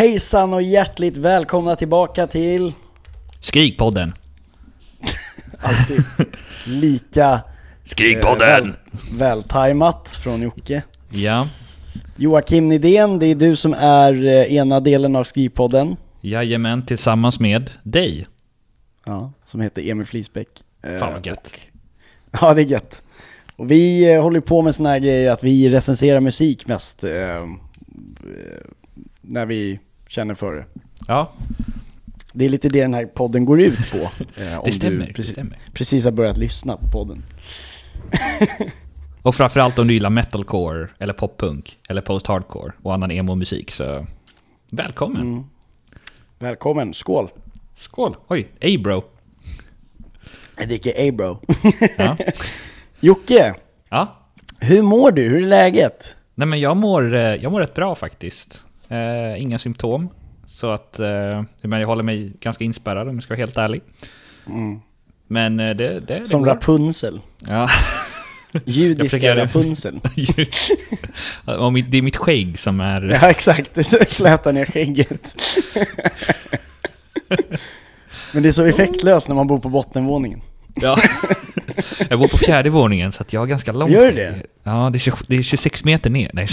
Hejsan och hjärtligt välkomna tillbaka till Skrikpodden. alltid lika Skrikpodden! väl, vältajmat från Jocke. Ja, Joakim Nidén, det är du som är eh, ena delen av Skrivpodden. jajamän tillsammans med dig. Ja, som heter Emil Flisbäck. Eh, Fan vad gött. Ja, det är gött. Och vi eh, håller på med såna här grejer att vi recenserar musik mest eh, eh, när vi känner för det. Ja, Det är lite det den här podden går ut på. Eh, om det stämmer. du Det precis, stämmer. precis har börjat lyssna på podden. Och framförallt om du gillar metalcore, eller poppunk, eller post-hardcore och annan emo-musik så välkommen. Mm. Välkommen, skål! Skål! Oj, ey bro. Jag dricker A-bro. Ja. Jocke, ja. hur mår du? Hur är läget? Nej men jag mår, eh, jag mår rätt bra faktiskt. Eh, inga symptom. Så att, eh, men jag håller mig ganska inspärrad om jag ska vara helt ärlig. Men eh, det, det, det Mm. Som går. Rapunzel. Ja. Judiska Rapunzel. Det är mitt skägg som är... Ja exakt, så slätar ner skägget. Men det är så effektlöst när man bor på bottenvåningen. Ja. Jag bor på fjärde våningen så att jag har ganska långt Gör skägg. det? Ja, det är, 20, det är 26 meter ner. Nej.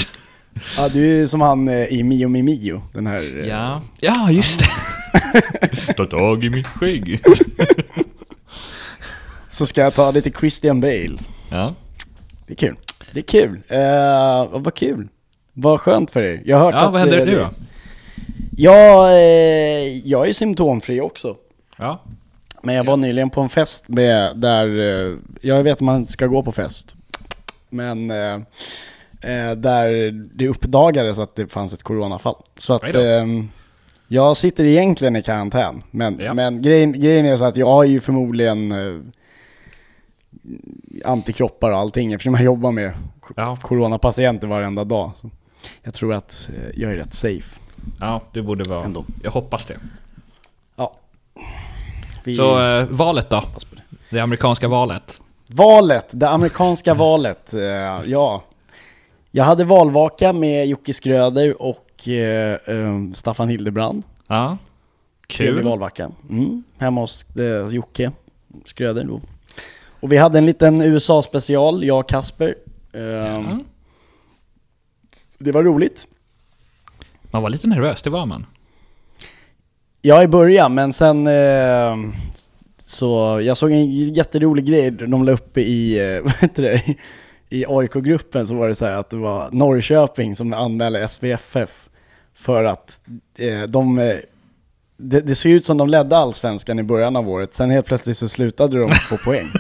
Ja, du är som han eh, i Mio Mi Mio, den här... eh, Ja, ja just det. Ta tag i mitt skägg. Så ska jag ta till Christian Bale. Ja. Det är kul. Det är kul. Uh, vad kul. Vad skönt för er. Jag har hört Ja, att... vad händer eh, nu då? Ja, eh, jag är symptomfri också. Ja. Men jag var nyligen på en fest med, där, eh, jag vet att man ska gå på fest. Men där det uppdagades att det fanns ett coronafall. Så att Oj då. eh, jag sitter egentligen i karantän. Men, Ja. men grejen, grejen är så att jag har ju förmodligen eh, antikroppar och allting eftersom jag jobbar med Ja. coronapatienter varenda dag. Så jag tror att eh, jag är rätt safe. ja, det borde vara... Ändå. Jag hoppas det. Ja. Vi- Så eh, valet då? Det amerikanska valet. Valet, det amerikanska valet, eh, ja. Jag hade valvaka med Jocke Skröder och eh, eh, Staffan Hildebrand. Ja. Trevlig Kul. valvaka. Mm, hemma hos eh, Jocke Skröder då. Och vi hade en liten USA-special, jag och Kasper. Eh, Ja. Det var roligt. Man var lite nervös, det var man. Ja, i början, men sen eh, så jag såg en jätterolig grej de la upp i, eh, vad heter det, i AIK-gruppen så var det så här att det var Norrköping som anmälde SVFF för att eh, de, eh, det, det såg ut som de ledde allsvenskan i början av året, sen helt plötsligt så slutade de få poäng.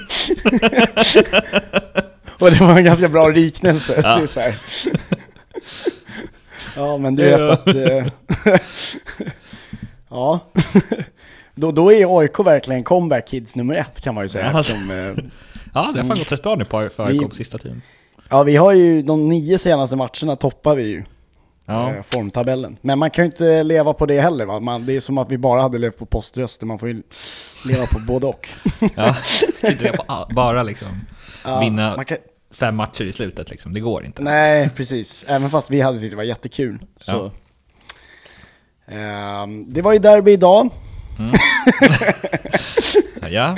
Och det var en ganska bra liknelse. Ja. Det är. Ja, men du vet Ja. att... Eh, ja. Då, då är AIK verkligen comeback kids nummer ett kan man ju säga. Ja. Som, eh, Ja, det har fan gått rätt bra nu på AIK på sista tiden. ja, vi har ju de nio senaste matcherna toppar vi ju Ja. eh, formtabellen. Men man kan ju inte leva på det heller va? Man, det är som att vi bara hade levt på poströster, man får ju leva på både och. ja. Ska inte leva på bara liksom Ja, vinna kan, fem matcher i slutet liksom. Det går inte. nej, precis. Även fast vi hade tyckt det var jättekul. Så. Ja. Ehm, det var ju derby idag. Ja,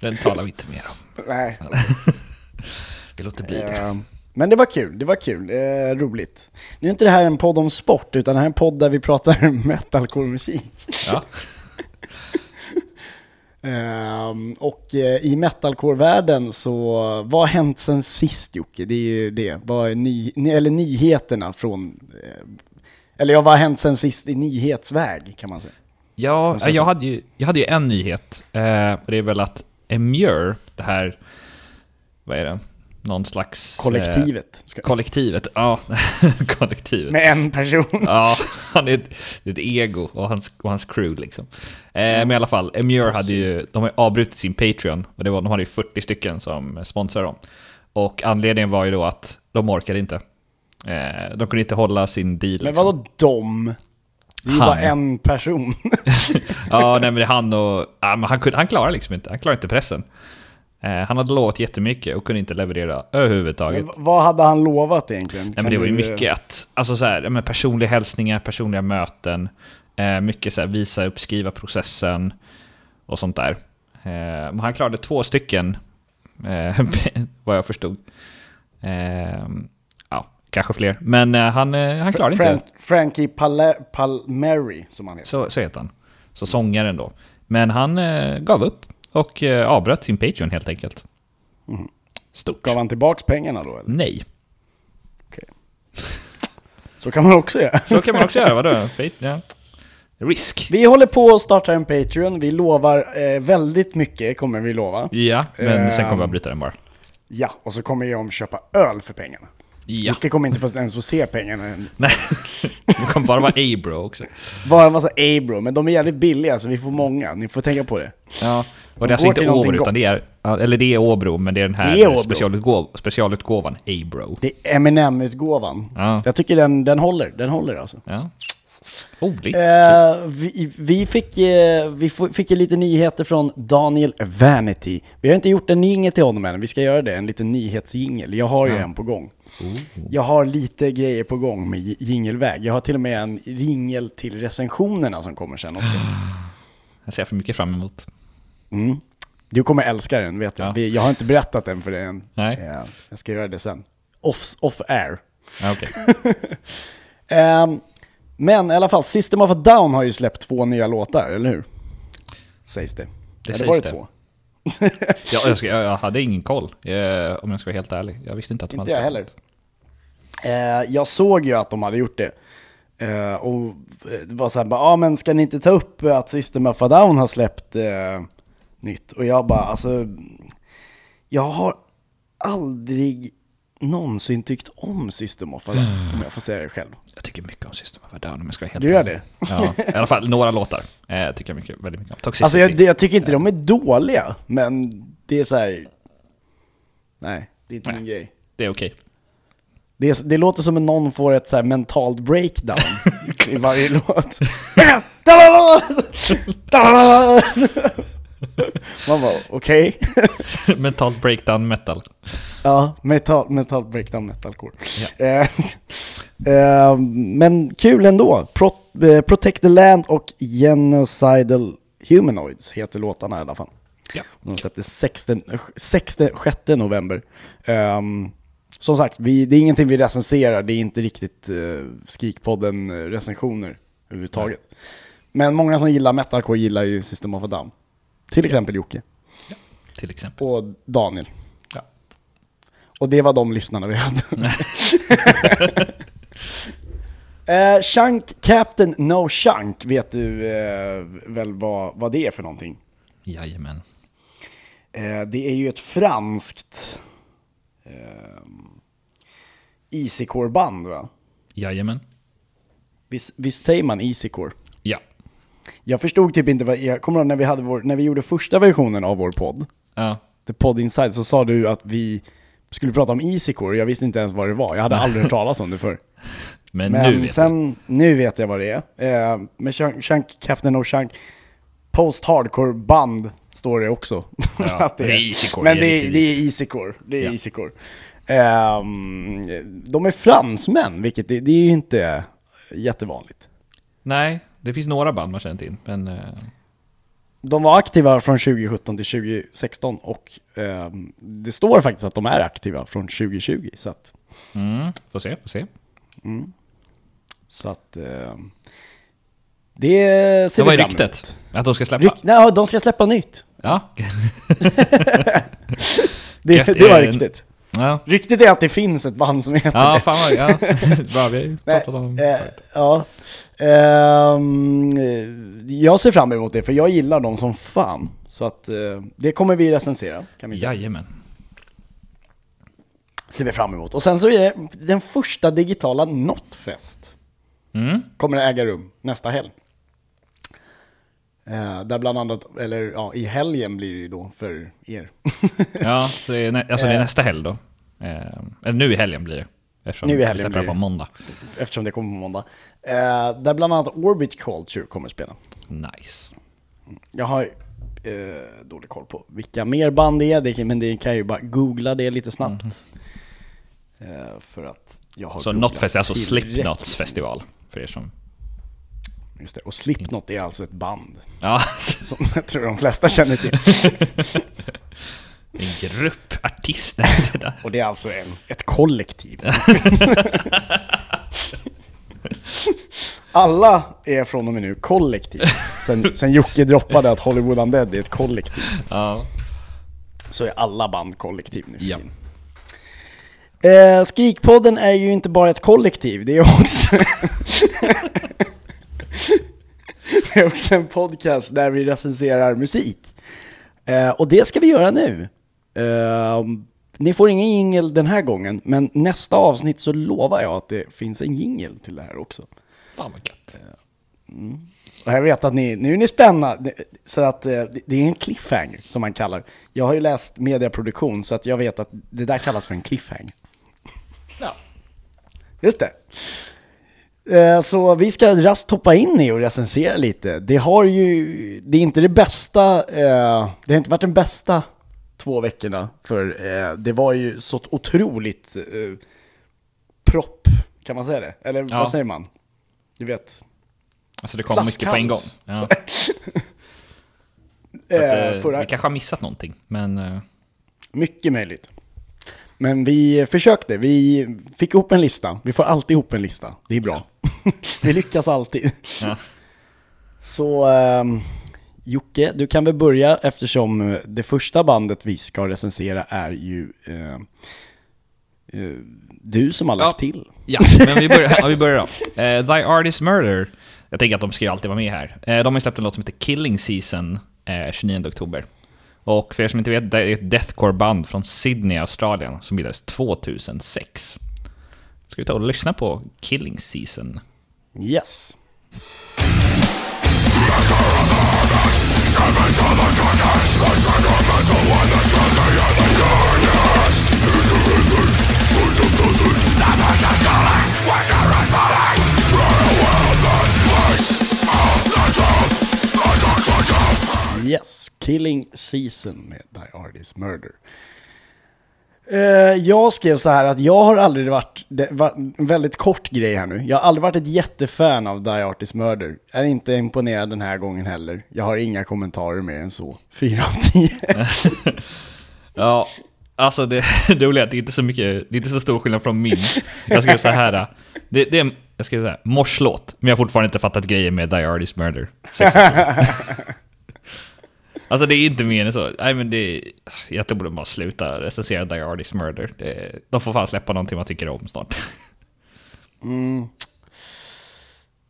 den talar vi inte mer om. Nej. Vi låter bli det. Eh, Men det var kul, det var kul, eh, roligt. Nu är inte det här en podd om sport, utan det här är en podd där vi pratar metalcore-musik. Ja. Ehm, och eh, i metalcore-världen så, vad har hänt sen sist Jocke? Det är ju det, vad är ny, ny, eller nyheterna från, eh, eller ja, vad har hänt sen sist i nyhetsväg kan man säga? Ja, så- jag hade, ju, jag hade ju en nyhet. Eh, det är väl att Emure, det här, vad är det? någon slags... eh, Kollektivet. Ska- kollektivet, ja. kollektivet. Med en person. Ja, han är ett, ett ego och hans, och hans crew liksom. Eh, men i alla fall, Emure hade ju, de har avbrutit sin Patreon och det var, de hade ju 40 stycken som sponsrade dem. Och anledningen var ju då att de orkade inte. Eh, de kunde inte hålla sin deal. Men liksom. vadå dom? Det är ju bara en person. Ja, nej men det är han och... Ja, han, kunde, han klarar liksom inte, han klarar inte pressen. Eh, han hade lovat jättemycket och kunde inte leverera överhuvudtaget. Men vad hade han lovat egentligen? Nej, men det var ju mycket att, alltså så här, men personliga hälsningar, personliga möten, eh, mycket så här, visa upp, skriva processen och sånt där. Eh, men han klarade två stycken, vad jag förstod. Eh, ja, kanske fler, men han, han klarade Frank, inte. Frankie Pale- Palmieri, som han heter. Så, så heter han. Så sångaren då. Men han gav upp och eh, avbröt sin Patreon helt enkelt. Stort. Gav han tillbaks pengarna då eller? Nej. Så kan man också göra. Så kan man också göra, vadå? Ja. Risk. Vi håller på att starta en Patreon, vi lovar eh, väldigt mycket kommer vi lova. Ja, men sen kommer Ehm. jag bryta den bara. Ja, och så kommer jag köpa öl för pengarna. Ja. Micke kommer inte ens få se pengarna än. Nej, det kommer bara vara Abro också. Bara en massa Abro, men de är jävligt billiga så vi får många, ni får tänka på det. Ja. Och det är alltså inte Åbro, utan det är, ja, eller det är Åbro, men det är den här är specialutgåv, specialutgåvan, Abro. Det är Eminem-utgåvan. Ja. Jag tycker den, den håller, den håller alltså. Ja. Roligt. Eh, vi, vi, fick, eh, vi f- fick ju lite nyheter från Daniel Vanity. Vi har inte gjort en jingel till honom än, vi ska göra det, en liten nyhetsjingel. Jag har ju en på gång. Jag har lite grejer på gång med jingelväg. Jag har till och med en ringel till recensionerna som kommer sen också. Jag ser för mycket fram emot. Mm. Du kommer älska den, vet jag. Ja. Jag har inte berättat den för dig än. Nej. Eh, Jag ska göra det sen. Off, off air. Ja, okej. Ehm, men i alla fall, System of a Down har ju släppt två nya låtar, eller hur? Sägs det. Det Eller sägs var det det. två? Ja, jag, ska, jag hade ingen koll, eh, om jag ska vara helt ärlig. Jag visste inte att de Inte hade jag släppt. heller. Eh, jag såg ju att de hade gjort det. Eh, och det var såhär, ja ah, men ska ni inte ta upp att System of a Down har släppt eh, nytt? Och jag bara, alltså, jag har aldrig någonsin tyckt om System of a Down, om jag får säga det själv. Jag tycker mycket om System of a Down om jag ska vara helt Du gör det? Ja, i alla fall några låtar eh, tycker jag mycket, väldigt mycket om. Toxicity. Alltså jag, det- jag tycker inte de är dåliga, men det är så här. Nej, det är inte Nej. min grej. Det är okej. Det, är, det låter som om någon får ett så här mentalt breakdown i varje låt. Man bara, okej. Mentalt breakdown metal. Ja, metal, metal breakdown metalcore. Eh, eh, men kul ändå. Pro, eh, Protect the Land och Genocidal Humanoids heter låtarna i alla fall. Ja. De släpptes 16, 16, 6 november. Ehm, som sagt, vi, det är ingenting vi recenserar, det är inte riktigt uh, Skrikpodden-recensioner överhuvudtaget. Men många som gillar metalcore gillar ju System of a Down. Till exempel Jocke Till exempel. och Daniel. Ja. Och det var de lyssnarna vi hade. Eh, Chunk Captain No Chunk, vet du eh, väl vad, vad det är för någonting? Jajamän. Eh, det är ju ett franskt eh, Easycore-band va? Jajamän. Visst, visst säger man Easycore? Ja. Jag förstod typ inte vad, jag kommer ihåg när vi, hade vår, när vi gjorde första versionen av vår podd, Ja. The Pod Inside, så sa du att vi skulle prata om Easycore, jag visste inte ens vad det var, jag hade aldrig hört talas om det förr. Men, Men nu vet sen, nu vet jag vad det är. Eh, med Chunk, Chunk, Captain och Chunk, post-hardcore band står det också. Ja, Att det är easycore, Men det är det är, riktigt det är easycore. Det är Ja. easycore. Ehm, de är fransmän, vilket det, det är ju inte jättevanligt. Nej, det finns några band man känner till, men... eh, De var aktiva från 2017 till 2016 och ehm, det står faktiskt att de är aktiva från 2020. Så att, Mm, får se, får se. så att ehm, det ser Det var vi fram emot. ryktet, att de ska släppa. Ryk, nej, de ska släppa nytt. Ja. Det, det var eh, riktigt. Ja, Riktigt är att det finns ett band som heter ja det. fan vad... Ja. Bra, vi pratat om... eh, ja. Eh, jag ser fram emot det, för jag gillar dem som fan. Så att eh, det kommer vi recensera, kan vi säga. Jajamän. Ser vi fram emot. Och sen så är det den första digitala Notfest. Mm. Kommer att äga rum nästa helg. Eh, där bland annat, eller ja, i helgen blir det ju då för er. Ja, så det är, alltså det är nästa helg då. Eh, nu i helgen blir det. Eftersom Nu i helgen blir det på måndag. Eftersom det kommer på måndag. Eh, där bland annat Orbit Culture kommer att spela. Nice. Jag har eh, dålig koll på vilka mer band det är, men det kan jag ju bara googla det lite snabbt. Eh, för att jag har Så Notfest är alltså. Slipknots festival. För er som... Just det. Och Slipknot är alltså ett band. Ja, Som jag tror de flesta känner till. en grupp artister. Det där. Och det är alltså en, ett kollektiv. Alla är från och med nu kollektiv. Sen, sen Jocke droppade att Hollywood Undead är ett kollektiv. Ja. Så är alla band kollektiv nu för Ja. tiden. Eh, Skrikpodden är ju inte bara ett kollektiv, det är också... det är också en podcast där vi recenserar musik. Eh, och det ska vi göra nu. Eh, ni får ingen jingel den här gången, men nästa avsnitt så lovar jag att det finns en jingel till det här också. Fan vad gött. Och jag vet att ni, nu är ni spänna, så att eh, det- är en cliffhanger som man kallar. Jag har ju läst mediaproduktion så att jag vet att det där kallas för en cliffhanger. Ja. Just det. Eh, Så vi ska raskt hoppa in i och recensera lite. Det har ju, det är inte det bästa, eh, det har inte varit den bästa två veckorna. För eh, det var ju så otroligt eh, propp, kan man säga det? Eller Ja. vad säger man? Du vet. Alltså det kom mycket på en gång. Flaskhals. Ja. Så att, Eh, eh, förra, Vi kanske har missat någonting, men... eh, Mycket möjligt. Men vi försökte, vi fick ihop en lista. Vi får alltid ihop en lista, det är bra. vi lyckas alltid. Ja. Så ehm, Jocke, du kan väl börja eftersom eh, det första bandet vi ska recensera är ju eh, eh, du som har lagt Ja. till. Ja, men vi börjar, ja, vi börjar då. Eh, Thy Artist Murder. Jag tänker att de ska ju alltid vara med här. Eh, de har släppt en låt som heter Killing Season eh, 29 oktober. Och för er som inte vet, det är ett deathcore-band från Sydney, Australien, som bildades 2006. Ska vi ta och lyssna på Killing Season? Yes. Yes, Killing Season med Die Artist Murder. Eh, jag skrev så här att jag har aldrig varit, det var en väldigt kort grej här nu. Jag har aldrig varit ett jättefan av Die Artist Murder. Är inte imponerad den här gången heller. Jag har inga kommentarer mer än så. Fyra av tio. Ja, alltså det, det roliga är att det är inte så mycket, det är inte så stor skillnad från min. Jag skrev så här. Det, det är, jag skrev så här, morslåt, men jag har fortfarande inte fattat grejen med Die Artist Murder. Alltså det är inte mer än så. Nej men det jag tror de bara sluta recensera Die Artist Murder. Det, de får fan släppa någonting man tycker om snart.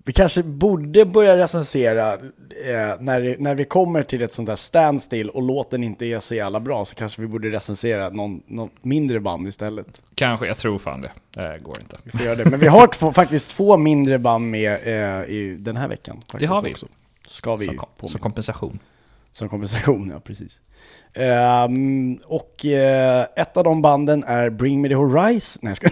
Vi kanske borde börja recensera eh, när, när vi kommer till ett sånt där standstill och låten inte är så jävla bra så kanske vi borde recensera någon, någon mindre band istället. Kanske, jag tror fan det. Det går inte. Vi får göra det. Men vi har två, faktiskt två mindre band med eh, i den här veckan. Det har vi. Också. Ska vi ju kom, som kompensation. Som kompensation, ja precis. Ehm, och eh, ett av de banden är Bring Me The Horizon. Nej, jag ska...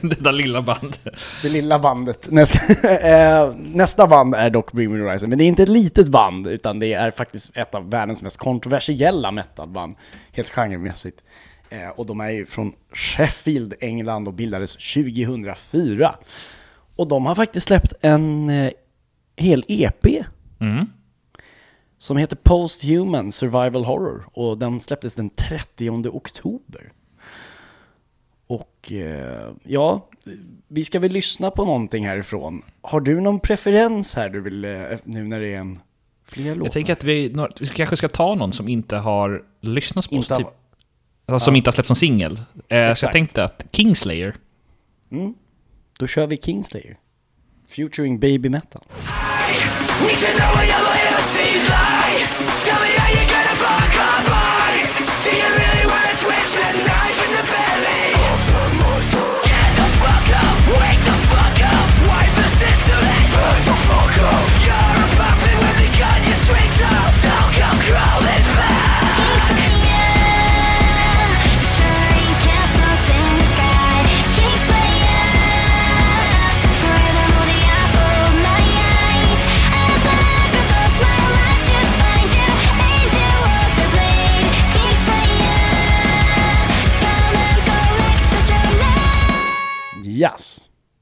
det där lilla bandet. Det lilla bandet. Nej, ska... Eh, nästa band är dock Bring Me The Horizon, men det är inte ett litet band, utan det är faktiskt ett av världens mest kontroversiella metalband, helt genremässigt. Eh, och de är ju från Sheffield, England och bildades 2004. Och de har faktiskt släppt en eh, hel EP Mm. Som heter Post-Human Survival Horror och den släpptes den 30 oktober. Och eh, ja, vi ska väl lyssna på någonting härifrån. Har du någon preferens här du vill, eh, nu när det är en fler låtar? Jag tänker att vi, vi kanske ska ta någon som inte har lyssnats på, Inte typ, alltså, som inte har släppts som singel. Eh, så jag tänkte att Kingslayer, Mm. Då kör vi Kingslayer. Featuring Baby Metal. Need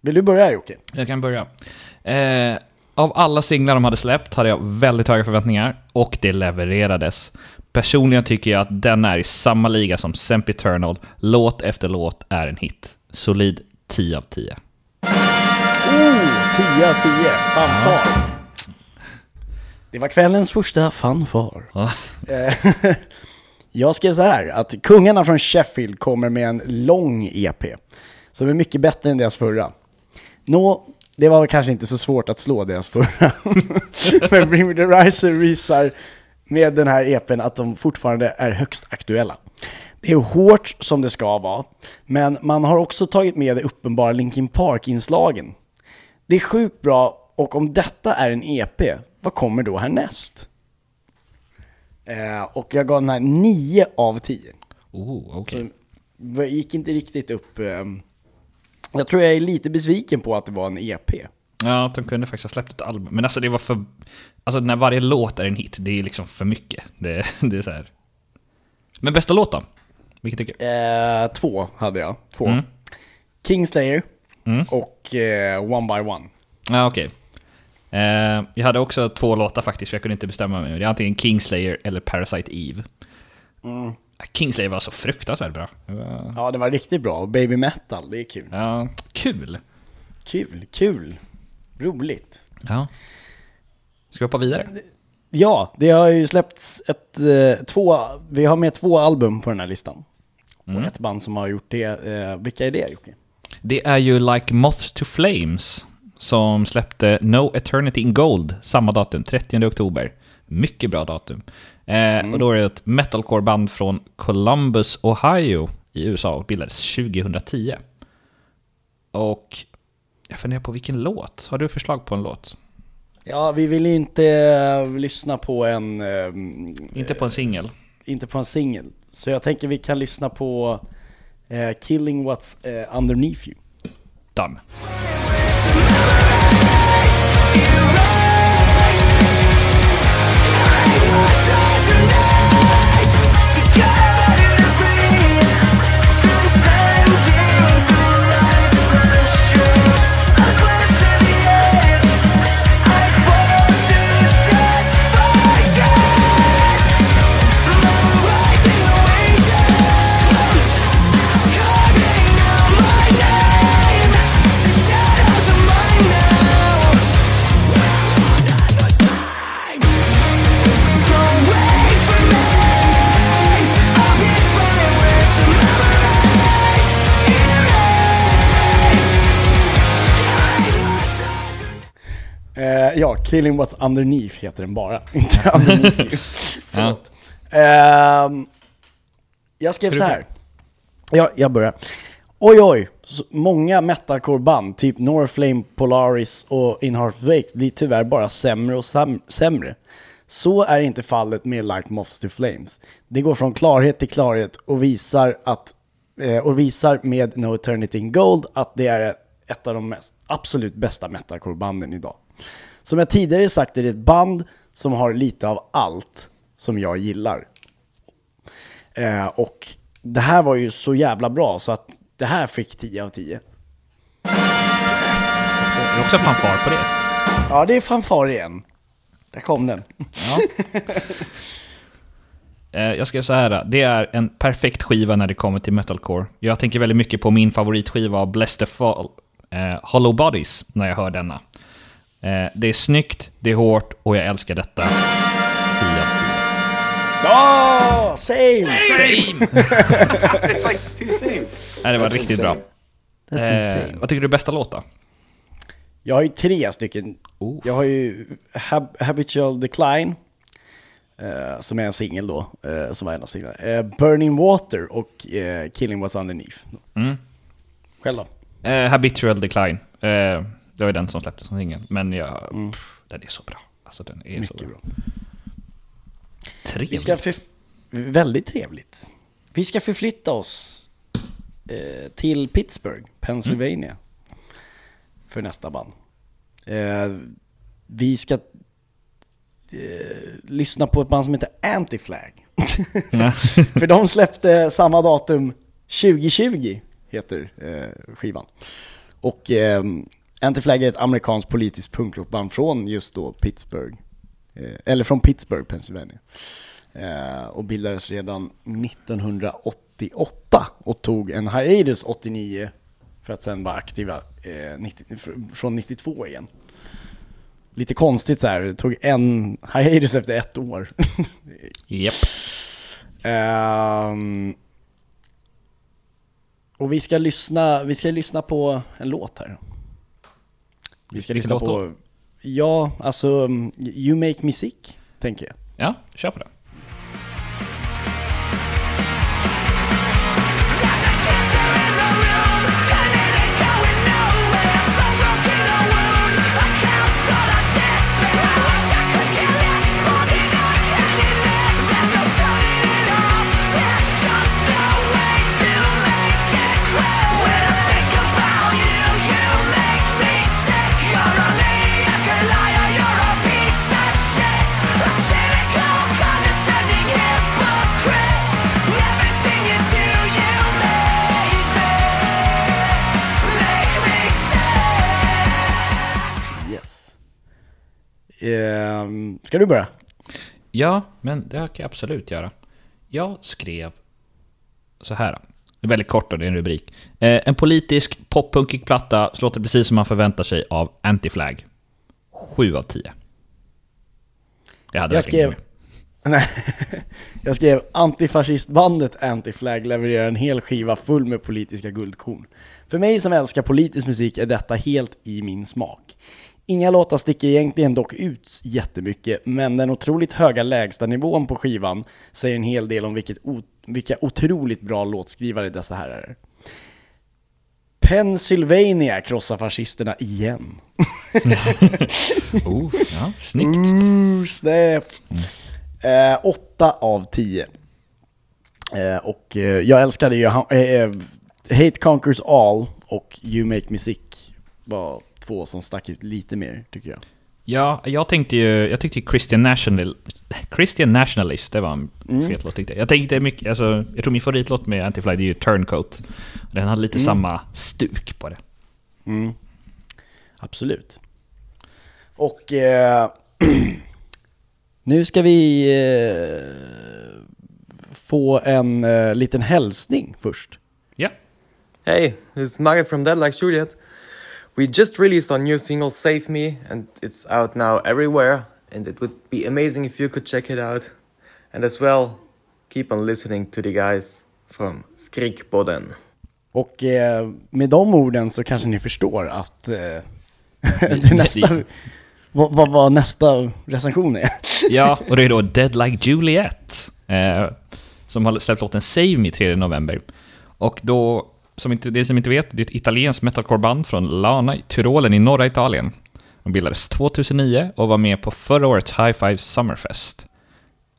Vill du börja Jocke? Jag kan börja. Eh, av alla singlar de hade släppt hade jag väldigt höga förväntningar och det levererades. Personligen tycker jag att den är i samma liga som Sempiternal. Låt efter låt är en hit. Solid 10 av 10. Oh, 10 av 10. Fanfar. Det var kvällens första fanfar. Ja. Eh, Jag skrev så här, att kungarna från Sheffield kommer med en lång EP. Som är mycket bättre än deras förra. Nå, det var kanske inte så svårt att slå deras förra. Men Bring Me The Riser visar med den här EPn att de fortfarande är högst aktuella. Det är hårt som det ska vara, men man har också tagit med det uppenbara Linkin Park-inslagen. Det är sjukt bra, och om detta är en EP, vad kommer då härnäst? Eh, och jag gav den här 9 av 10. Oh, okej. Det gick inte riktigt upp. ehm. Jag tror jag är lite besviken på att det var en EP. Ja, de kunde faktiskt ha släppt ett album. Men alltså det var för... Alltså när varje låt är en hit, det är liksom för mycket. Det, det är så här. Men bästa låt då? Vilket tycker du? Eh, två hade jag. Två. Mm. Kingslayer Mm. och eh, One by One. Ja, okej. Eh, jag hade också två låtar faktiskt, för jag kunde inte bestämma mig. Det är antingen Kingslayer eller Parasite Eve. Mm. Ja, Kingslayer var så fruktansvärt bra. Var- Ja, det var riktigt bra. Och Baby Metal, det är kul. Ja, kul. Kul, kul. Roligt. Ja. Ska vi hoppa vidare? Ja, det har ju släppts ett, eh, två, vi har med två album på den här listan. Mm. Och ett band som har gjort det. Eh, vilka är det Jocke? Det är ju Like Moths to Flames som släppte No Eternity in Gold samma datum, 30 oktober. Mycket bra datum. Eh, Och då är det ett metalcore-band från Columbus, Ohio i USA och bildades 2010. Och jag funderar på vilken låt. Har du förslag på en låt? Ja, vi vill ju inte eh, lyssna på en, eh, Inte på en singel. inte på en singel. Så jag tänker vi kan lyssna på eh, Killing What's eh, Underneath You. Done. Eh, ja, Killing What's Underneath heter den bara, inte Underneath You. Förlåt. Ehm, jag skrev så här. Ja, jag börjar. Oj oj, så många metalcore-band, typ Norflame, Polaris och In Heart Wake, blir tyvärr bara sämre och sämre. Så är inte fallet med Like Moths to Flames. Det går från klarhet till klarhet och visar, att, eh, och visar med No Eternity in Gold att det är ett av de mest, absolut bästa metalcore-banden idag. Som jag tidigare sagt är det ett band som har lite av allt som jag gillar. Eh, och det här var ju så jävla bra så att det här fick 10 av 10. Det är också fanfar på det. Ja, det är fanfar igen. Där kom den. Eh, Jag skrev så här, det är en perfekt skiva när det kommer till metalcore. Jag tänker väldigt mycket på min favoritskiva av Bless the Fall, eh, Hollow Bodies, när jag hör denna. Eh, det är snyggt, det är hårt och jag älskar detta. 10 av 10. Ja, same! Same! It's like two same. Nej, det var That's riktigt insane. bra. Eh, vad tycker du är bästa låt då? Jag har ju tre stycken. Oh. Jag har ju Hab Habitual Decline, eh, som är en singel då, eh, som var en av singlarna. Eh, Burning Water och eh, Killing What's Underneath. Mm. Själv då? Eh, Habitual Decline. Det var ju den som släpptes som singel. Men jag, pff, den är så bra. Alltså den är så Mycket bra. bra. Trevligt. Vi ska förf- väldigt trevligt. Vi ska förflytta oss eh, till Pittsburgh, Pennsylvania. För nästa band. Eh, vi ska eh, lyssna på ett band som heter Anti-Flag. För de släppte samma datum 2020, heter eh, skivan. Och eh, Anti-Flag är ett amerikanskt politiskt punkrockband från just då Pittsburgh. Eh, eller från Pittsburgh, Pennsylvania. Eh, och bildades redan 1988 och tog en hiatus 89 för att sen vara aktiva eh, 90, fr- från 92 igen. Lite konstigt här, det tog en hiatus efter ett år. Japp. Ehm, och vi ska lyssna, vi ska lyssna på en låt här. Vi ska lyssna på, ja, alltså um, You Make Me Sick, tänker jag. Ja, kör på det. Ska du börja? Ja, men det kan jag absolut göra. Jag skrev så här. Väldigt kort och det är en rubrik. Eh, en politisk poppunkig platta så låter precis som man förväntar sig av Anti-Flag. 7 av 10. Jag hade Jag skrev, nej, jag skrev antifascistbandet Anti-Flag levererar en hel skiva full med politiska guldkorn. För mig som älskar politisk musik är detta helt i min smak. Inga låtar sticker egentligen dock ut jättemycket, men den otroligt höga lägsta nivån på skivan säger en hel del om vilket vilka otroligt bra låtskrivare dessa herrar är. Pennsylvania krossar fascisterna igen. Oh, ja, snyggt. Ooh, snap! Eh, åtta av tio. Eh, och eh, jag älskade ju eh, eh, Hate Conquers All och You Make Me Sick var två som stack ut lite mer tycker jag. Ja, jag tänkte ju, jag tyckte Christian, National, Christian Nationalist, det var en fet låt tyckte jag. Jag tänkte mycket, alltså, jag tror min favoritlåt med Anti-Flag det är ju Turncoat. Den hade lite samma stuk på det. Mm. Absolut. Och eh, nu ska vi eh, få en eh, liten hälsning först. Ja. Hey, this is Maggie from Dead Like Juliet. We just released our new single Save Me, and it's out now everywhere. And it would be amazing if you could check it out. And as well, keep on listening to the guys from Skrikpodden. Och eh, med de orden så kanske ni förstår att eh, det nästa, vad, vad, vad nästa recension är. Ja, och det är då Dead Like Juliet. Eh, som har släppt låten Save Me 3 november. Och då, som inte, det som inte vet, det är ett italienskt metalcoreband från Lana i Tyrolen i norra Italien. De bildades 2009 och var med på förra årets High Five Summerfest.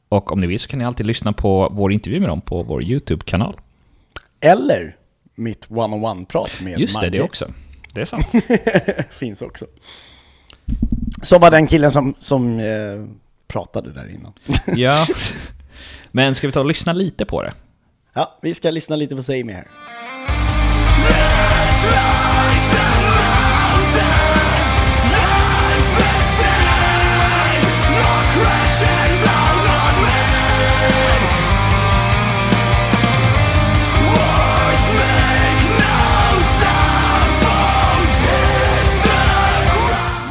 Och om ni vill så kan ni alltid lyssna på vår intervju med dem på vår YouTube-kanal. Eller mitt one-on-one-prat med Just det, Magge. det också. Det är sant. Finns också. Så var den killen som, som eh, pratade där innan. ja. Men ska vi ta och lyssna lite på det? Ja, vi ska lyssna lite på Say Me här.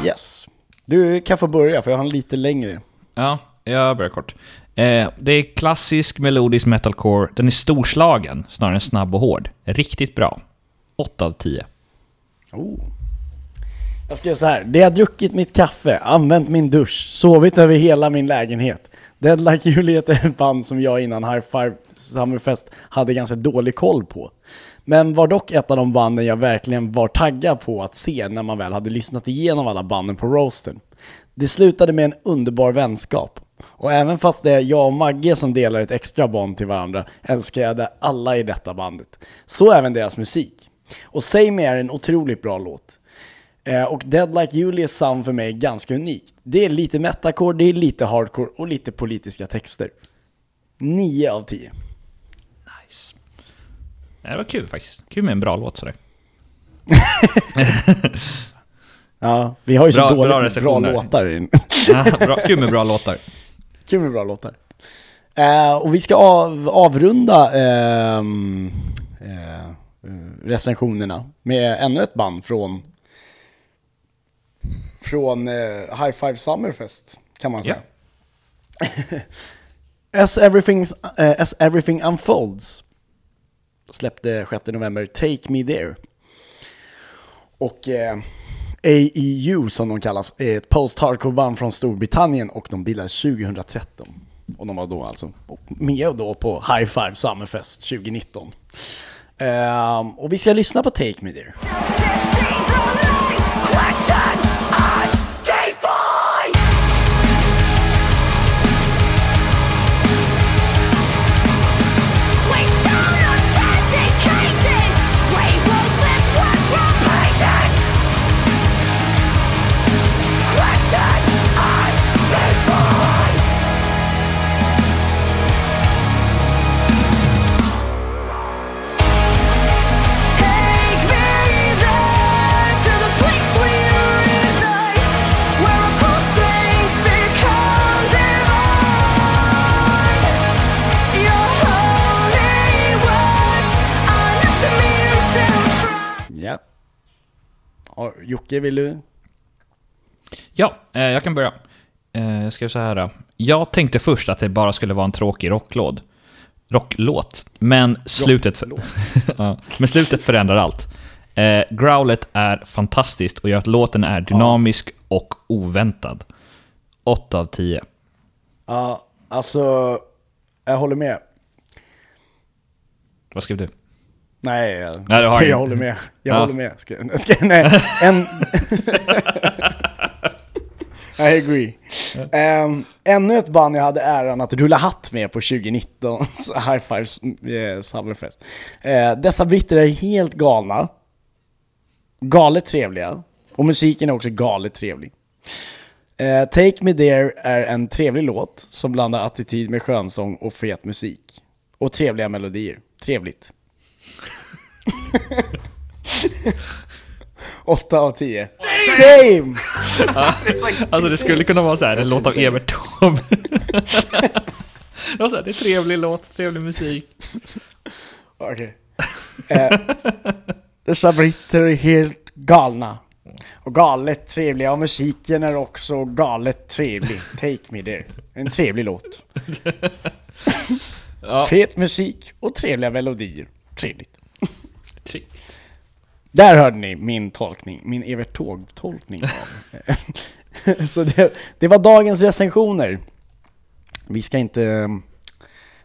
Yes. Du kan få börja för jag har en lite längre. Ja, jag börjar kort. Eh, det är klassisk melodisk metalcore. Den är storslagen, snarare än snabb och hård. Riktigt bra. 8 av 10. Oh. Jag ska göra så här. Det har druckit mitt kaffe, använt min dusch, sovit över hela min lägenhet. Dead Like Juliet är ett band som jag innan High Five Summerfest hade ganska dålig koll på. Men var dock ett av de banden jag verkligen var taggad på att se när man väl hade lyssnat igenom alla banden på roasten. Det slutade med en underbar vänskap. Och även fast det är jag och Magge som delar ett extra band till varandra älskar jag det alla i detta bandet. Så även deras musik. Och Say Me är en otroligt bra låt. Eh, och Dead Like Julius sound för mig är ganska unikt. Det är lite metalcore, det är lite hardcore och lite politiska texter. 9 av 10. Nice. Det var kul faktiskt. Kul med en bra låt sådär. Ja, vi har ju så Bra- bra dåligt med bra recensioner. låtar. Ja, bra, kul med bra låtar. Kul med bra låtar. Eh, och vi ska av, avrunda ehm, eh, Eh, recensionerna med ännu ett band från från eh, High Five Summerfest kan man säga. as, everything, eh, as Everything Unfolds släppte 6 november Take Me There. Och eh, AEU som de kallas är ett post-hardcore-band från Storbritannien och de bildades 2013. Och de var då alltså med då på High Five Summerfest 2019. Um, och vi ska lyssna på Take Me There. Jocke, vill du? Ja, eh, jag kan börja. Eh, jag ska så här. Jag tänkte först att det bara skulle vara en tråkig rocklåd. Rocklåt. Men slutet, för... ja, men slutet förändrar allt. Eh, growlet är fantastiskt och gör att låten är dynamisk och oväntad. 8 av 10. Ja, alltså, jag håller med. Vad skrev du? Nej, jag, Nej, jag ingen. håller med. Jag Ja. håller med. Ska, ska, nej, en... I agree. Um, ännu ett band jag hade äran att rulla hatt med på 2019 High Fives eh, Summerfest. Eh, dessa britter är helt galna. Galet trevliga. Och musiken är också galet trevlig. Eh, Take Me There är en trevlig låt som blandar attityd med skönsång och fet musik. Och trevliga melodier. Trevligt. 8 av 10. Same! Alltså det skulle kunna vara så här, en låt av. Evert Taube. Det är trevlig låt, trevlig musik. Okej. Eh, dessa britter är helt galna. Och galet trevliga. Och musiken är också galet trevlig. Take me there. En trevlig låt. Ja. Fet musik och trevliga melodier. Trevligt. Trevligt. Där hörde ni min tolkning, min Evert Taube-tolkning. Så det, det var dagens recensioner. Vi ska inte eh,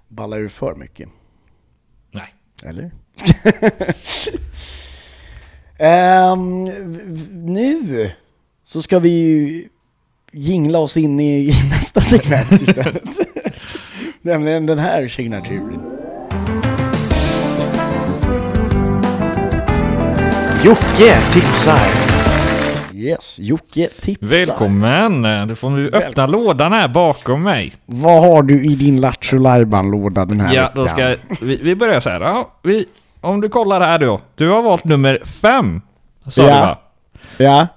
balla ur för mycket. Nej. Eller? V- nu så ska vi ju jingla oss in i, i nästa segment istället. Nämligen den här signaturen. Jocke tipsar. Yes, Jocke tipsar. Välkommen! Du får nu öppna lådan här bakom mig. Vad har du i din Lattjo låda den här Ja, veckan? då ska vi, vi börjar så här. Ja, vi, om du kollar här då. Du har valt nummer fem. Sa Ja. du va? Ja,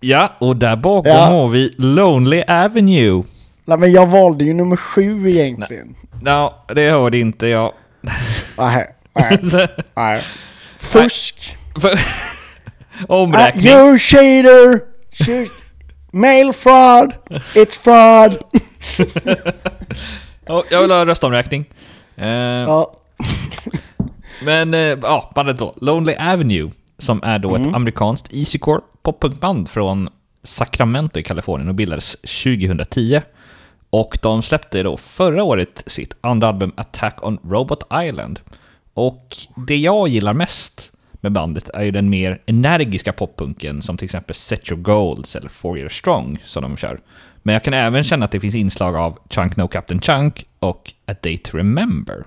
Ja, och där bakom Ja. har vi Lonely Avenue. Nej, men jag valde ju nummer sju egentligen. Ja, det hörde inte jag. Nej, nej, nej. Fusk. Uh, Omräkning. you cheater! Shoot. Mail fraud! It's fraud! Ja, jag vill ha röstomräkning. Eh, Ja, Men eh, ja, bandet då. Lonely Avenue, som är då ett amerikanskt easycore poppunkband från Sacramento i Kalifornien och bildades 2010. Och de släppte då förra året sitt andra album Attack on Robot Island. Och det jag gillar mest med bandet är ju den mer energiska poppunken som till exempel Set Your Goals eller Four Year Strong som de kör. Men jag kan även känna att det finns inslag av Chunk No Captain Chunk och A Day To Remember.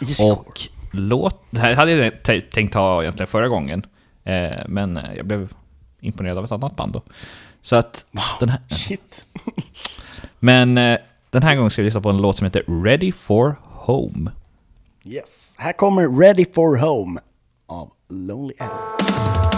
easycore. Och låt... Det här hade jag tänkt ha egentligen förra gången. Eh, men eh, jag blev imponerad av ett annat band då. Så att den här... Shit. Men eh, den här gången ska vi lyssna på en låt som heter Ready for Home. Yes. Här kommer Ready for Home av Lonely Island.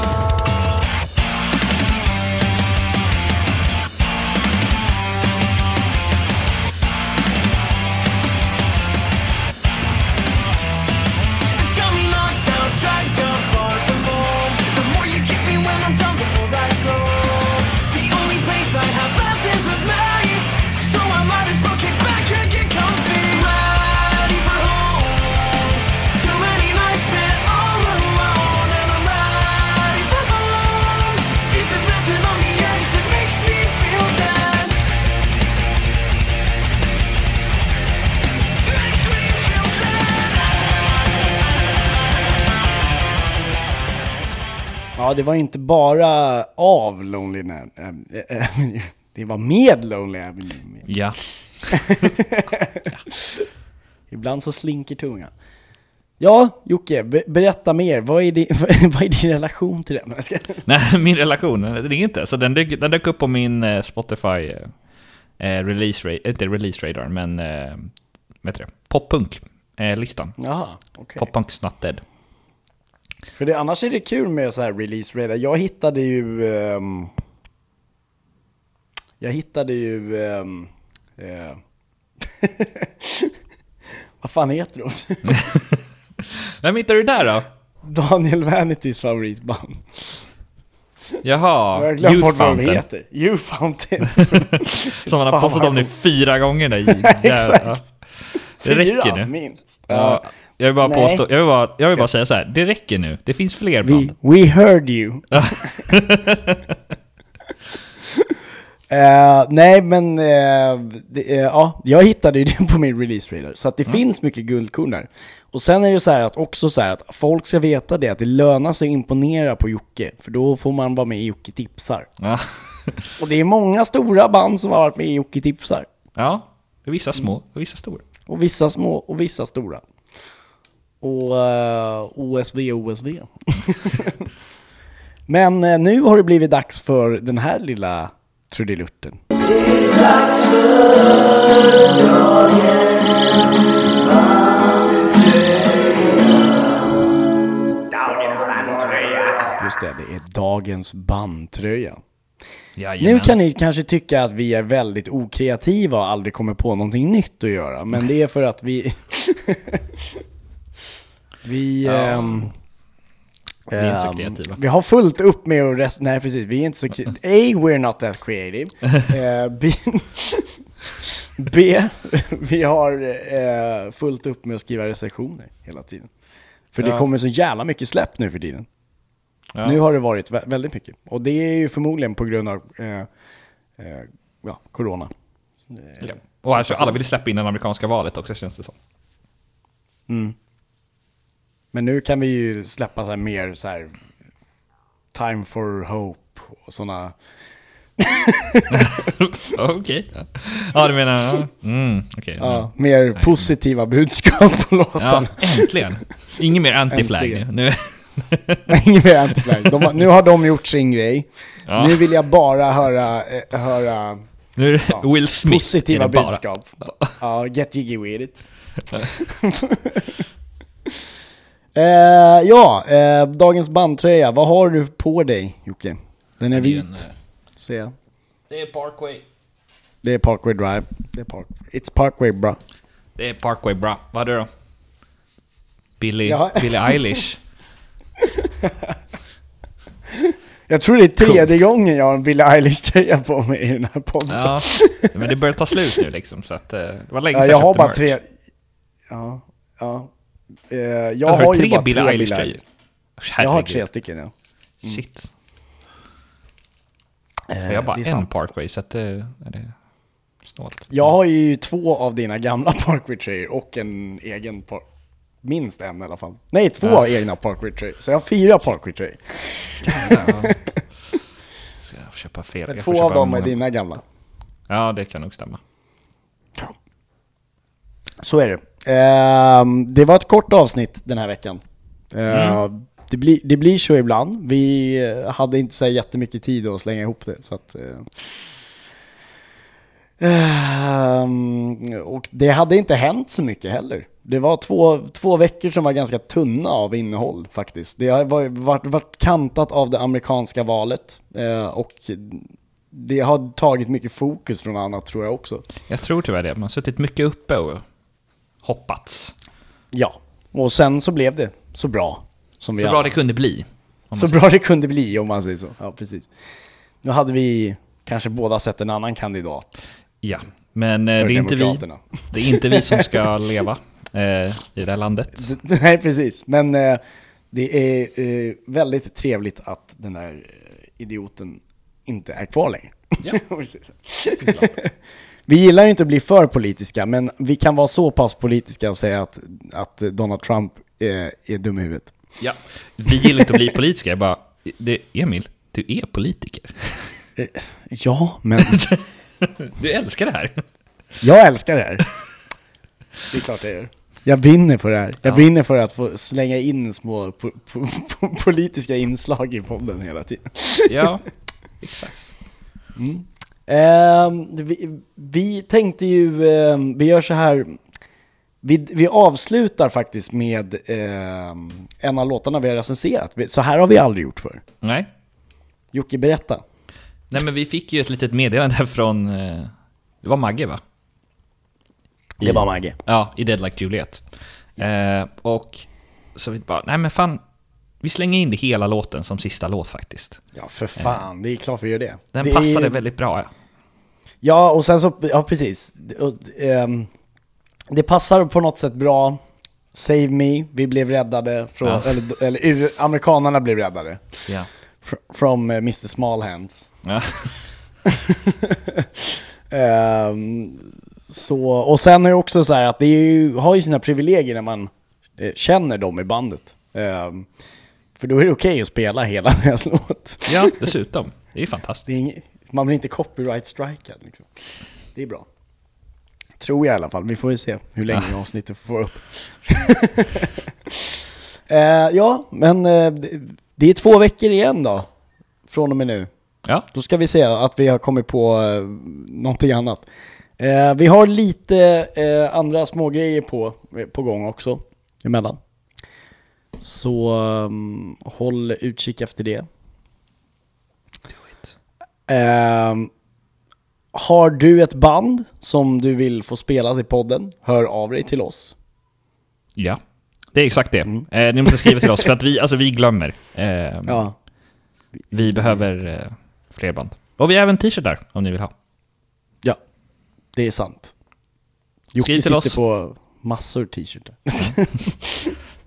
Ja, det var inte bara av Lonely Avenue. äh, Avenue. Det var med Lonely Avenue. Ja. Ibland så slinker tungan. Ja, Jocke, be- berätta mer. Vad är, din, vad är din relation till den? Nej, min relation, det är inte. Så den dök, den dök upp på min eh, Spotify eh, eh, release, ra- inte release radar, men eh, vad heter det? Poppunk eh. Jaha, okej. Poppunk's not dead. För det, annars är det kul med så här release radar. Jag hittade ju... ehm, jag hittade ju... ehm, eh, vad fan heter de? Vem hittade du där då? Daniel Vanitys favoritband. Jag Jaha, har glömt Youth bort vad de heter. Youth Fountain. Som han har postat om nu fyra gånger där. Exakt. Det räcker Fyra, nu. minst. Ja, jag vill bara Nej. påstå, jag vill bara, jag vill bara säga så här. det räcker nu. Det finns fler We, band. we heard you. Eh, nej men, eh, det, eh, ja, jag hittade ju det på min release radar. Så att det finns mycket guldkorn där. Och sen är det så här att också så här att folk ska veta det, att det lönar sig att imponera på Jocke. För då får man vara med i Jocke tipsar. Ja. Och det är många stora band som har varit med i Jocke tipsar. ja, vissa små och vissa stora. Och vissa små och vissa stora. Och eh, OSV, OSV. Men eh, nu har det blivit dags för den här lilla trudelutten. Just det, det är dagens bandtröja. Jajamän. Nu kan ni kanske tycka att vi är väldigt okreativa och aldrig kommer på någonting nytt att göra, men det är för att vi... vi... Ja. ehm, Vi är inte så ehm, kreativa. Vi har fullt upp med att rest... Nej, precis. Vi är inte så kreativa. A. We're not that creative. Eh, B. B. Vi har eh, fullt upp med att skriva recensioner hela tiden. För det Ja. kommer så jävla mycket släpp nu för tiden. Ja. Nu har det varit vä- väldigt mycket. Och det är ju förmodligen på grund av eh, ja, corona. Ja. Och alltså, alla vill släppa in det amerikanska valet också känns det som. Men nu kan vi ju släppa så här mer så här Time for Hope och sådana. Okej. Ja. ja, du menar... ja. Mm, okej. Ja, ja. mer positiva budskap på Ja, låtarna. äntligen. Ingen mer anti-flag nu. Inget mer antiflag. De, nu har de gjort sin grej. Ja. Nu vill jag bara höra, eh, höra Nu är det Ja. Will Smith. positiva budskap. Ja, get jiggy with it. Eh, ja, eh, dagens bandtröja. Vad har du på dig Jocke? Den är Det vit, en, eh, ser jag. Det är Parkway. Det är Parkway Drive. Det är park. It's Parkway bra. Det är Parkway bra. Vad är det då? Billy, Ja. Billy Eilish. Jag tror det är tredje gången jag har en Billie Eilish-tröja på mig i den här podden. Ja, men det börjar ta slut nu liksom så att eh, det var länge Ja, sedan jag jag har köpte bara merch. tre... Ja, ja. Eh, jag Jag har, har ju tre bara Billie tre Eilish-tröjor. Jag har tre stycken ja. Shit. Eh, Jag har bara det är en sant. Parkway så att eh, är det snålt. Jag har ju två av dina gamla Parkway-tröjor och en egen par... Minst en i alla fall. Nej, två Ja. egna Parkway-tröjor. Så jag har fyra Parkway-tröjor. Ja. Jag får köpa fel. Men två av dem är många. dina gamla. Ja, det kan nog stämma. Så är det. Ehm, det var ett kort avsnitt den här veckan. Ehm, det, blir, det blir så ibland. Vi eh, hade inte så jättemycket tid att slänga ihop det. Så att, ehm, och det hade inte hänt så mycket heller Det var två, två veckor som var ganska tunna av innehåll faktiskt. Det har varit, varit, kantat av det amerikanska valet och det har tagit mycket fokus från annat tror jag också. Jag tror tyvärr det. Man har suttit mycket uppe och hoppats. Ja, och sen så blev det så bra som vi Så alla- bra det kunde bli. Så bra det kunde bli om man säger så. Ja, precis. Nu hade vi kanske båda sett en annan kandidat Ja, men eh, det är, inte vi, det är inte vi som ska leva eh, i det här landet. Nej, precis. Men eh, det är eh, väldigt trevligt att den där eh, idioten inte är kvar längre. Ja. Precis. Vi gillar inte att bli för politiska, men vi kan vara så pass politiska och säga att, att Donald Trump eh, är dum i huvudet. Ja. Vi gillar inte att bli politiker. Jag bara, det, Emil, du är politiker. Eh, Ja, men Du älskar det här. jag älskar det här. Det är klart jag gör. Jag brinner för det här. Jag Ja. brinner för att få slänga in små po- po- po- politiska inslag i podden hela tiden. Ja, Ehm, vi, vi tänkte ju, ehm, vi gör så här, vi, vi avslutar faktiskt med ehm, en av låtarna vi har recenserat. Så här har vi aldrig gjort för. nej. Jocke, berätta. Nej, men vi fick ju ett litet meddelande från, eh, det var Magge va? I- Det var Magge. Ja, i Dead Like Juliet. Eh, och så vi bara, nej men fan, vi slänger in det hela låten som sista låt faktiskt. Ja, för fan, det är klart vi gör det. Den det passade är, väldigt bra. Ja. Ja, och sen så, ja precis. Ehm, det passar på något sätt bra. Save me, vi blev räddade från, Ja. eller, eller amerikanerna blev räddade. Ja. Fr- From eh, Mr Small Hands. Ja. Ehm, så, och sen är det också så här att det ju, har ju sina privilegier när man eh, känner dem i bandet. Ehm, för då är det okej att spela hela deras låt. ja, dessutom. Det är ju fantastiskt. Det är inget, man blir inte copyright strikad liksom. Det är bra. Tror jag i alla fall. Vi får ju se hur länge avsnittet får upp. Eh, ja, men eh, det- är två veckor igen då. Från och med nu. Ja, Då ska vi se att vi har kommit på eh, någonting annat. Eh, vi har lite eh, andra små grejer på, på gång också emellan. Så um, håll utkik efter det. Ehm, har du ett band som du vill få spela i podden, hör av dig till oss. ja. Det är exakt det. Eh, ni måste skriva till oss för att vi, alltså vi glömmer. Eh, Ja, Vi behöver eh, fler band. Och vi har även t-shirtar om ni vill ha. ja det är sant. Jocke Skriv till sitter oss. på massor t-shirtar.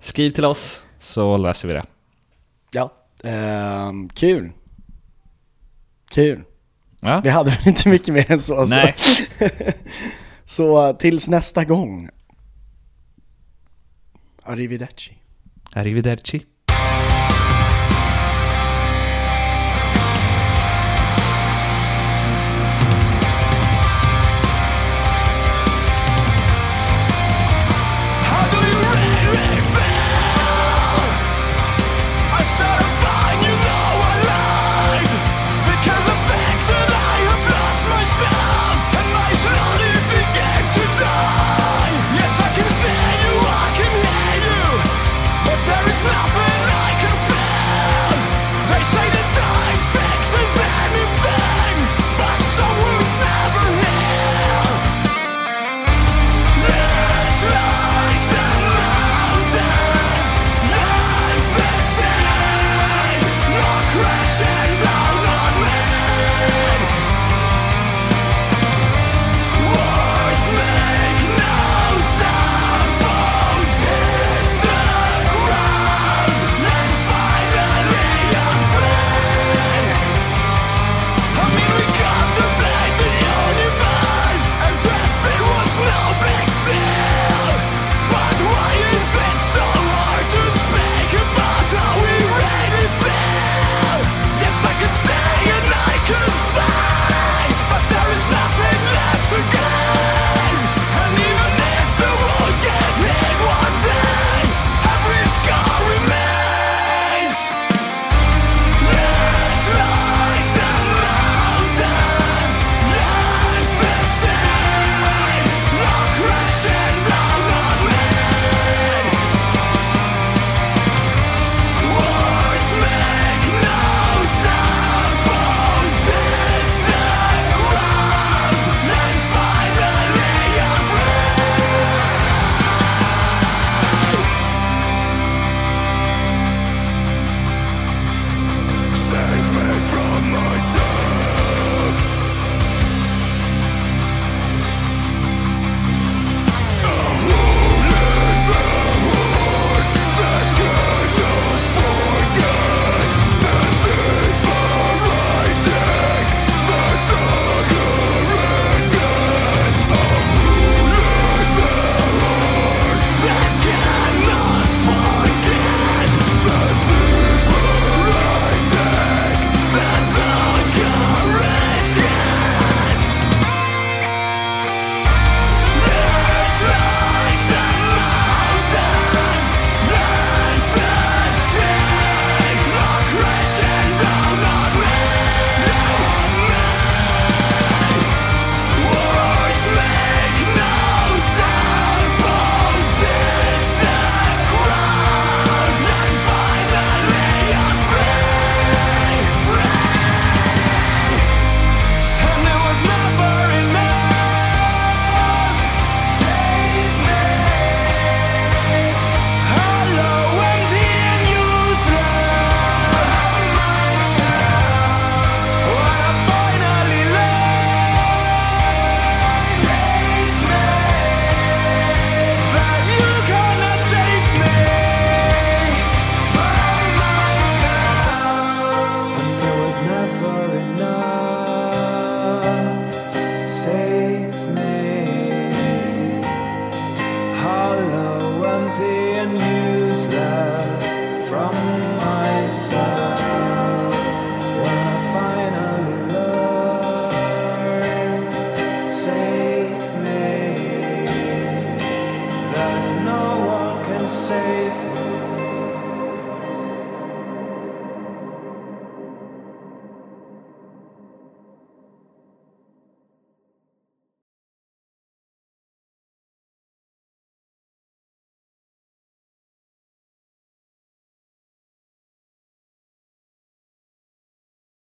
Skriv till oss så läser vi det. Ja, ehm, kul. Kul. Ja, Vi hade väl inte mycket mer än så. så. Nej. så tills nästa gång. Arrivederci. arrivederci.